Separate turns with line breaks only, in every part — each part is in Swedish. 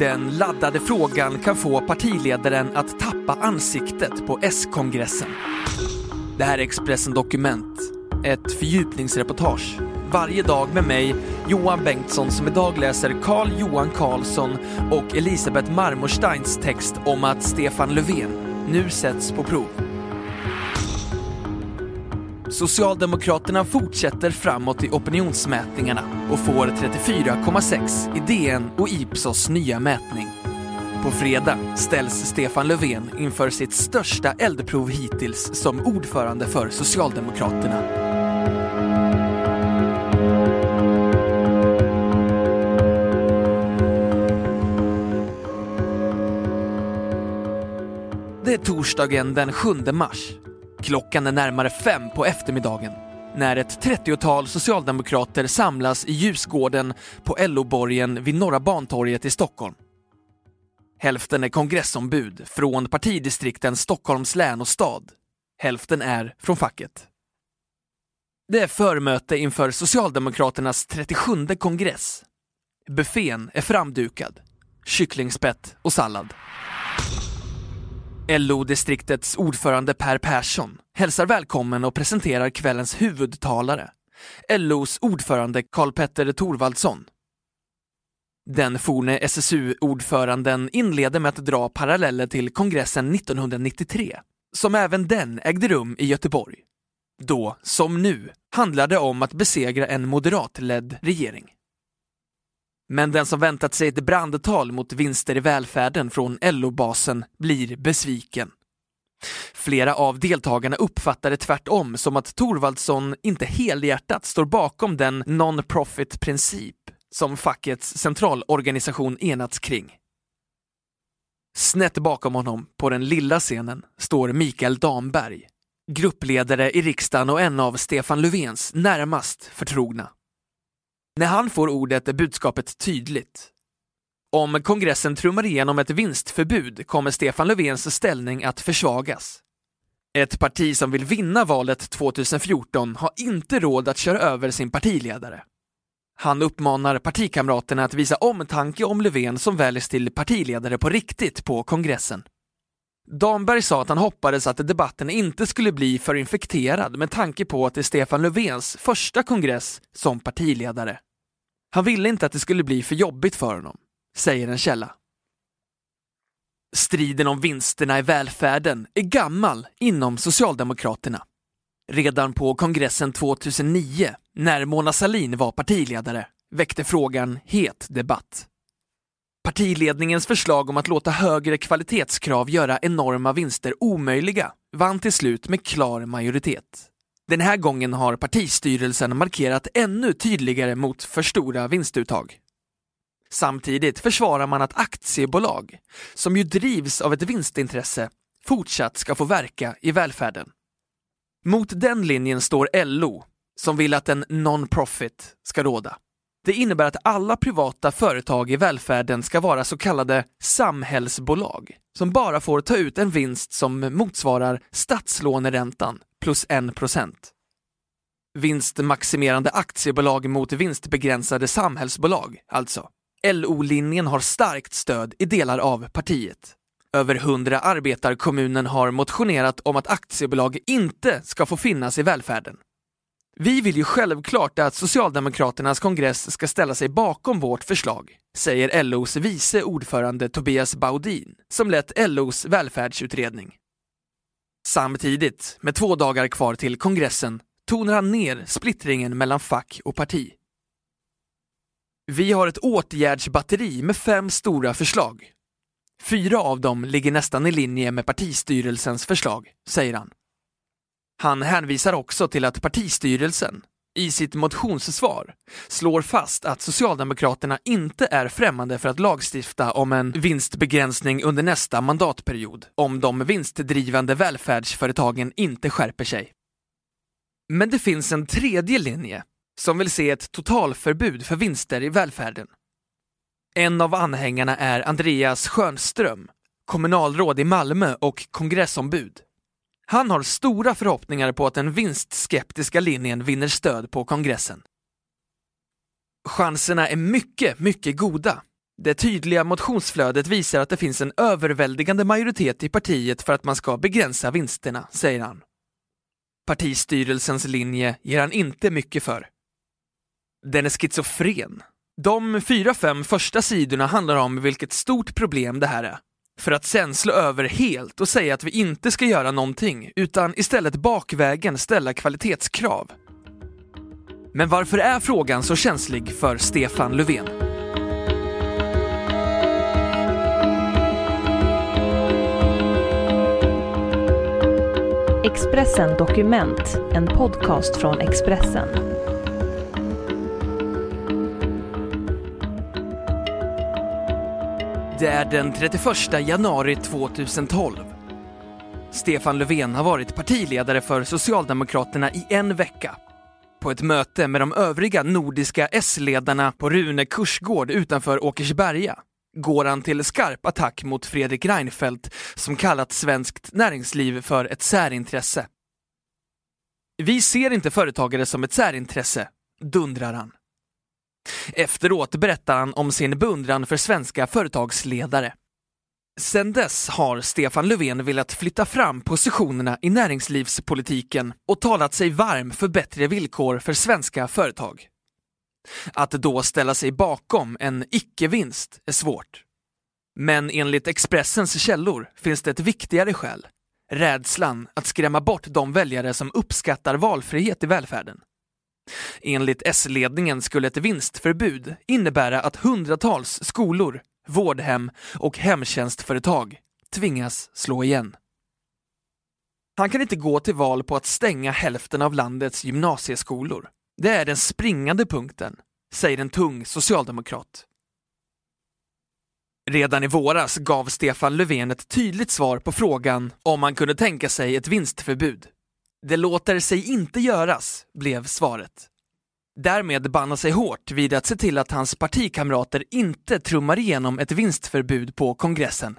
Den laddade frågan kan få partiledaren att tappa ansiktet på S-kongressen. Det här är Expressen Dokument, ett fördjupningsreportage. Varje dag med mig, Johan Bengtsson, som idag läser Carl Johan Carlsson och Elisabeth Marmorsteins text om att Stefan Löfven nu sätts på prov. Socialdemokraterna fortsätter framåt i opinionsmätningarna och får 34,6 i DN och Ipsos nya mätning. På fredag ställs Stefan Löfven inför sitt största eldprov hittills som ordförande för Socialdemokraterna. Det är torsdagen den 7 mars. Klockan är närmare fem på eftermiddagen när ett 30-tal socialdemokrater samlas i Ljusgården på LO-borgen vid Norra Bantorget i Stockholm. Hälften är kongressombud från partidistrikten Stockholms län och stad. Hälften är från facket. Det är förmöte inför Socialdemokraternas 37 kongress. Buffén är framdukad. Kycklingspett och sallad. LO-distriktets ordförande Per Persson hälsar välkommen och presenterar kvällens huvudtalare, LOs ordförande Karl-Petter Thorvaldsson. Den forne SSU-ordföranden inleder med att dra paralleller till kongressen 1993, som även den ägde rum i Göteborg. Då, som nu, handlade det om att besegra en moderatledd regering. Men den som väntat sig ett brandtal mot vinster i välfärden från LO-basen blir besviken. Flera av deltagarna uppfattar det tvärtom som att Thorvaldsson inte helhjärtat står bakom den non-profit princip som fackets centralorganisation enats kring. Snett bakom honom, på den lilla scenen, står Mikael Damberg, gruppledare i riksdagen och en av Stefan Löfvens närmast förtrogna. När han får ordet är budskapet tydligt. Om kongressen trummar igenom ett vinstförbud kommer Stefan Löfvens ställning att försvagas. Ett parti som vill vinna valet 2014 har inte råd att köra över sin partiledare. Han uppmanar partikamraterna att visa omtanke om Löfven som väljs till partiledare på riktigt på kongressen. Damberg sa att han hoppades att debatten inte skulle bli för infekterad med tanke på att det är Stefan Löfvens första kongress som partiledare. Han ville inte att det skulle bli för jobbigt för honom, säger en källa. Striden om vinsterna i välfärden är gammal inom Socialdemokraterna. Redan på kongressen 2009, när Mona Sahlin var partiledare, väckte frågan het debatt. Partiledningens förslag om att låta högre kvalitetskrav göra enorma vinster omöjliga vann till slut med klar majoritet. Den här gången har partistyrelsen markerat ännu tydligare mot för stora vinstuttag. Samtidigt försvarar man att aktiebolag, som ju drivs av ett vinstintresse, fortsatt ska få verka i välfärden. Mot den linjen står LO, som vill att en non-profit ska råda. Det innebär att alla privata företag i välfärden ska vara så kallade samhällsbolag som bara får ta ut en vinst som motsvarar statslåneräntan plus 1 procent. Vinstmaximerande aktiebolag mot vinstbegränsade samhällsbolag, alltså. LO-linjen har starkt stöd i delar av partiet. Över hundra arbetarkommunen har motionerat om att aktiebolag inte ska få finnas i välfärden. Vi vill ju självklart att Socialdemokraternas kongress ska ställa sig bakom vårt förslag, säger LOs vice ordförande Tobias Baudin, som lett LOs välfärdsutredning. Samtidigt, med två dagar kvar till kongressen, tonar han ner splittringen mellan fack och parti. Vi har ett åtgärdsbatteri med fem stora förslag. Fyra av dem ligger nästan i linje med partistyrelsens förslag, säger han. Han hänvisar också till att partistyrelsen, i sitt motionssvar slår fast att Socialdemokraterna inte är främmande för att lagstifta om en vinstbegränsning under nästa mandatperiod om de vinstdrivande välfärdsföretagen inte skärper sig. Men det finns en tredje linje som vill se ett totalförbud för vinster i välfärden. En av anhängarna är Andreas Schönström, kommunalråd i Malmö och kongressombud. Han har stora förhoppningar på att den vinstskeptiska linjen vinner stöd på kongressen. Chanserna är mycket, mycket goda. Det tydliga motionsflödet visar att det finns en överväldigande majoritet i partiet för att man ska begränsa vinsterna, säger han. Partistyrelsens linje ger han inte mycket för. Den är schizofren. De fyra, fem första sidorna handlar om vilket stort problem det här är för att sen slå över helt och säga att vi inte ska göra någonting, utan istället bakvägen ställa kvalitetskrav. Men varför är frågan så känslig för Stefan Löfven?
Expressen Dokument, en podcast från Expressen.
Det är den 31 januari 2012. Stefan Löfven har varit partiledare för Socialdemokraterna i en vecka. På ett möte med de övriga nordiska S-ledarna på Rune kursgård utanför Åkersberga går han till skarp attack mot Fredrik Reinfeldt som kallat svenskt näringsliv för ett särintresse. Vi ser inte företagare som ett särintresse, dundrar han. Efteråt berättar han om sin beundran för svenska företagsledare. Sedan dess har Stefan Löfven velat flytta fram positionerna i näringslivspolitiken och talat sig varm för bättre villkor för svenska företag. Att då ställa sig bakom en icke-vinst är svårt. Men enligt Expressens källor finns det ett viktigare skäl. Rädslan att skrämma bort de väljare som uppskattar valfrihet i välfärden. Enligt S-ledningen skulle ett vinstförbud innebära att hundratals skolor, vårdhem och hemtjänstföretag tvingas slå igen. Han kan inte gå till val på att stänga hälften av landets gymnasieskolor. Det är den springande punkten, säger en tung socialdemokrat. Redan i våras gav Stefan Löfven ett tydligt svar på frågan om man kunde tänka sig ett vinstförbud. Det låter sig inte göras, blev svaret. Därmed band sig hårt vid att se till att hans partikamrater inte trummar igenom ett vinstförbud på kongressen.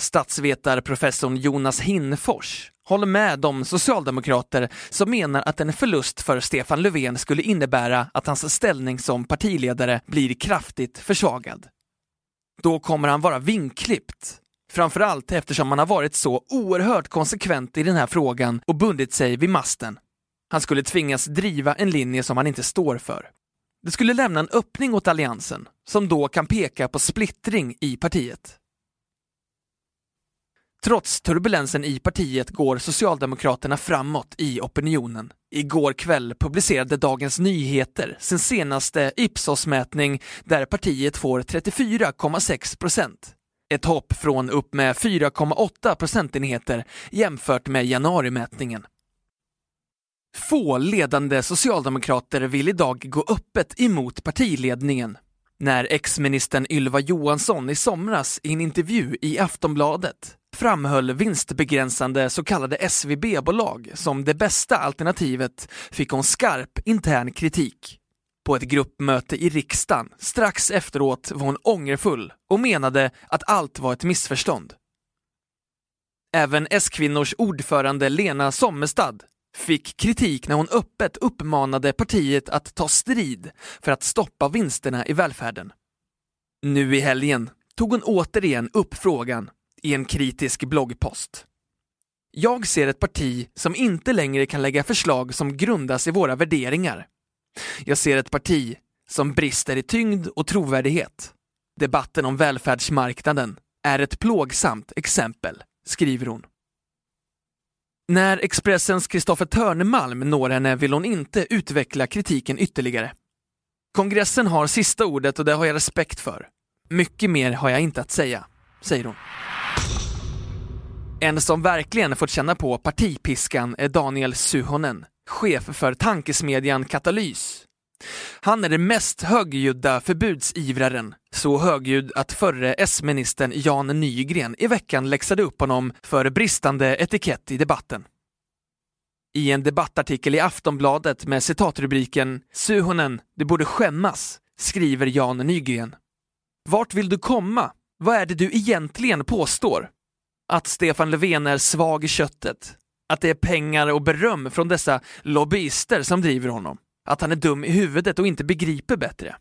Statsvetarprofessorn Jonas Hinnfors håller med de socialdemokrater som menar att en förlust för Stefan Löfven skulle innebära att hans ställning som partiledare blir kraftigt försvagad. Då kommer han vara vinklippt Framförallt eftersom han har varit så oerhört konsekvent i den här frågan och bundit sig vid masten. Han skulle tvingas driva en linje som han inte står för. Det skulle lämna en öppning åt alliansen, som då kan peka på splittring i partiet. Trots turbulensen i partiet går Socialdemokraterna framåt i opinionen. Igår kväll publicerade Dagens Nyheter sin senaste Ipsos-mätning där partiet får 34,6 procent. Ett hopp från upp med 4,8 procentenheter jämfört med januarimätningen. Få ledande socialdemokrater vill idag gå öppet emot partiledningen. När ex-ministern Ylva Johansson i somras i en intervju i Aftonbladet framhöll vinstbegränsande så kallade SVB-bolag som det bästa alternativet fick hon skarp intern kritik. På ett gruppmöte i riksdagen strax efteråt var hon ångerfull och menade att allt var ett missförstånd. Även S-kvinnors ordförande Lena Sommestad fick kritik när hon öppet uppmanade partiet att ta strid för att stoppa vinsterna i välfärden. Nu i helgen tog hon återigen upp frågan i en kritisk bloggpost. Jag ser ett parti som inte längre kan lägga förslag som grundas i våra värderingar. Jag ser ett parti som brister i tyngd och trovärdighet. Debatten om välfärdsmarknaden är ett plågsamt exempel, skriver hon. När Expressens Kristoffer Törnemalm når henne vill hon inte utveckla kritiken ytterligare. Kongressen har sista ordet och det har jag respekt för. Mycket mer har jag inte att säga, säger hon. En som verkligen fått känna på partipiskan är Daniel Suhonen, chef för tankesmedjan Katalys. Han är den mest högljudda förbudsivraren, så högljudd att förre S-ministern Jan Nygren i veckan läxade upp honom för bristande etikett i debatten. I en debattartikel i Aftonbladet med citatrubriken “Suhonen, du borde skämmas” skriver Jan Nygren. Vart vill du komma? Vad är det du egentligen påstår? Att Stefan Löfven är svag i köttet? Att det är pengar och beröm från dessa lobbyister som driver honom? Att han är dum i huvudet och inte begriper bättre?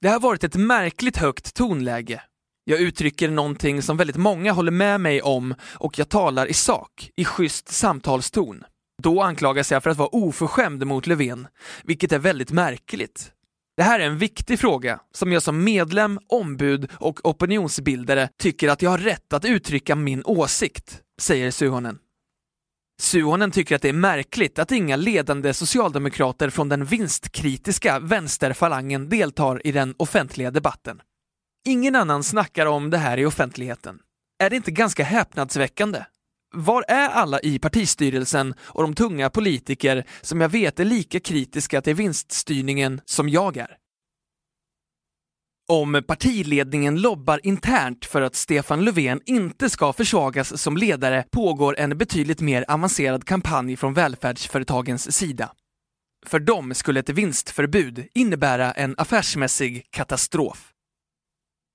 Det har varit ett märkligt högt tonläge. Jag uttrycker någonting som väldigt många håller med mig om och jag talar i sak, i schysst samtalston. Då anklagas jag för att vara oförskämd mot Löfven, vilket är väldigt märkligt. Det här är en viktig fråga som jag som medlem, ombud och opinionsbildare tycker att jag har rätt att uttrycka min åsikt, säger Suhonen. Suhonen tycker att det är märkligt att inga ledande socialdemokrater från den vinstkritiska vänsterfalangen deltar i den offentliga debatten. Ingen annan snackar om det här i offentligheten. Är det inte ganska häpnadsväckande? Var är alla i partistyrelsen och de tunga politiker som jag vet är lika kritiska till vinststyrningen som jag är? Om partiledningen lobbar internt för att Stefan Löfven inte ska försvagas som ledare pågår en betydligt mer avancerad kampanj från välfärdsföretagens sida. För dem skulle ett vinstförbud innebära en affärsmässig katastrof.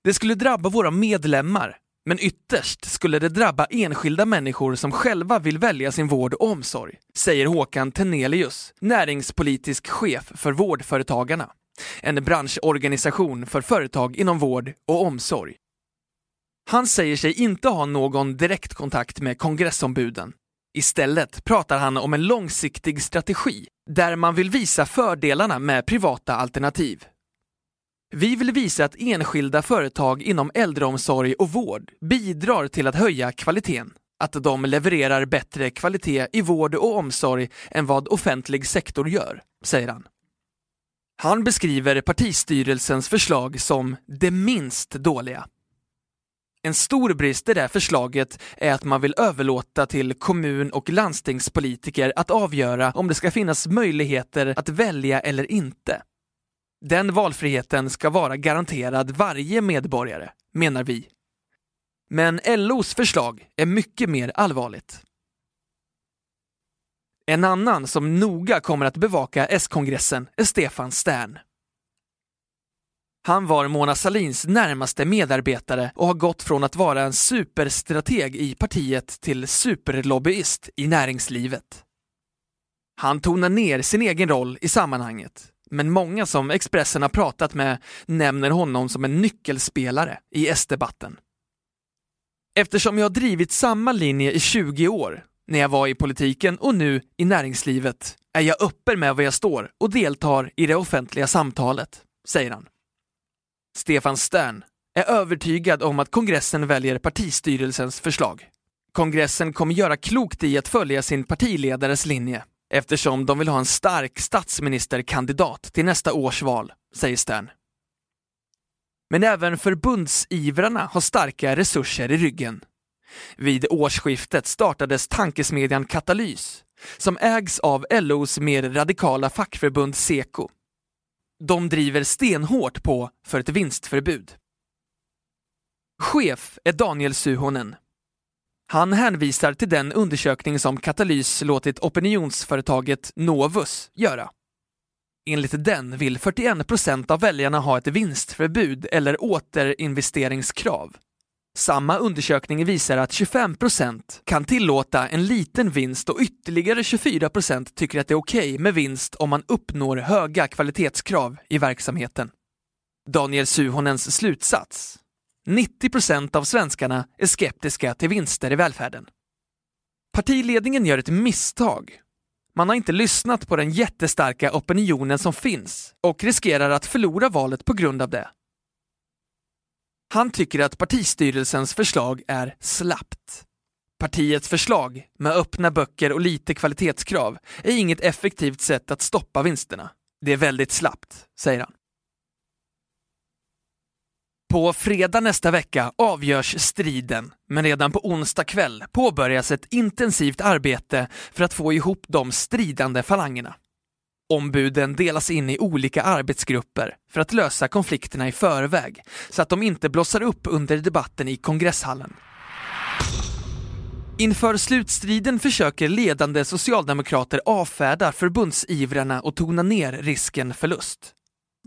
Det skulle drabba våra medlemmar, men ytterst skulle det drabba enskilda människor som själva vill välja sin vård och omsorg, säger Håkan Tenelius, näringspolitisk chef för Vårdföretagarna, en branschorganisation för företag inom vård och omsorg. Han säger sig inte ha någon direktkontakt med kongressombuden. Istället pratar han om en långsiktig strategi där man vill visa fördelarna med privata alternativ. Vi vill visa att enskilda företag inom äldreomsorg och vård bidrar till att höja kvaliteten. Att de levererar bättre kvalitet i vård och omsorg än vad offentlig sektor gör, säger han. Han beskriver partistyrelsens förslag som det minst dåliga. En stor brist i det här förslaget är att man vill överlåta till kommun och landstingspolitiker att avgöra om det ska finnas möjligheter att välja eller inte. Den valfriheten ska vara garanterad varje medborgare, menar vi. Men LOs förslag är mycket mer allvarligt. En annan som noga kommer att bevaka S-kongressen är Stefan Stern. Han var Mona Salins närmaste medarbetare och har gått från att vara en superstrateg i partiet till superlobbyist i näringslivet. Han tonar ner sin egen roll i sammanhanget men många som Expressen har pratat med nämner honom som en nyckelspelare i S-debatten. Eftersom jag har drivit samma linje i 20 år, när jag var i politiken och nu i näringslivet, är jag öppen med var jag står och deltar i det offentliga samtalet, säger han. Stefan Stern är övertygad om att kongressen väljer partistyrelsens förslag. Kongressen kommer göra klokt i att följa sin partiledares linje eftersom de vill ha en stark statsministerkandidat till nästa års val, säger Stern. Men även förbundsivrarna har starka resurser i ryggen. Vid årsskiftet startades tankesmedjan Katalys, som ägs av LOs mer radikala fackförbund Seko. De driver stenhårt på för ett vinstförbud. Chef är Daniel Suhonen, han hänvisar till den undersökning som Katalys låtit opinionsföretaget Novus göra. Enligt den vill 41 procent av väljarna ha ett vinstförbud eller återinvesteringskrav. Samma undersökning visar att 25% kan tillåta en liten vinst och ytterligare 24% tycker att det är okej okay med vinst om man uppnår höga kvalitetskrav i verksamheten. Daniel Suhonens slutsats 90% av svenskarna är skeptiska till vinster i välfärden. Partiledningen gör ett misstag. Man har inte lyssnat på den jättestarka opinionen som finns och riskerar att förlora valet på grund av det. Han tycker att partistyrelsens förslag är slappt. Partiets förslag, med öppna böcker och lite kvalitetskrav, är inget effektivt sätt att stoppa vinsterna. Det är väldigt slappt, säger han. På fredag nästa vecka avgörs striden, men redan på onsdag kväll påbörjas ett intensivt arbete för att få ihop de stridande falangerna. Ombuden delas in i olika arbetsgrupper för att lösa konflikterna i förväg, så att de inte blossar upp under debatten i kongresshallen. Inför slutstriden försöker ledande socialdemokrater avfärda förbundsivrarna och tona ner risken förlust.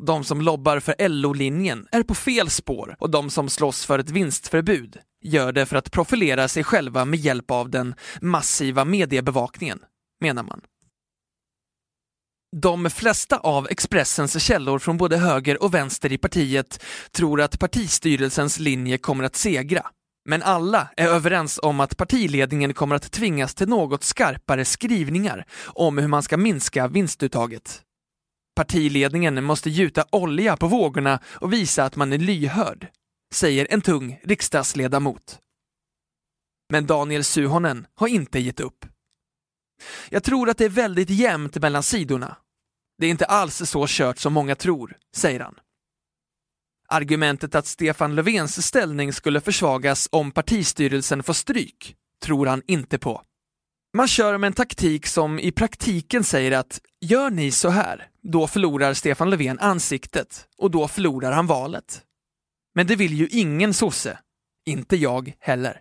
De som lobbar för LO-linjen är på fel spår och de som slåss för ett vinstförbud gör det för att profilera sig själva med hjälp av den massiva mediebevakningen, menar man. De flesta av Expressens källor från både höger och vänster i partiet tror att partistyrelsens linje kommer att segra. Men alla är överens om att partiledningen kommer att tvingas till något skarpare skrivningar om hur man ska minska vinstuttaget. Partiledningen måste gjuta olja på vågorna och visa att man är lyhörd, säger en tung riksdagsledamot. Men Daniel Suhonen har inte gett upp. Jag tror att det är väldigt jämnt mellan sidorna. Det är inte alls så kört som många tror, säger han. Argumentet att Stefan Löfvens ställning skulle försvagas om partistyrelsen får stryk tror han inte på. Man kör med en taktik som i praktiken säger att gör ni så här, då förlorar Stefan Löfven ansiktet och då förlorar han valet. Men det vill ju ingen sosse. Inte jag heller.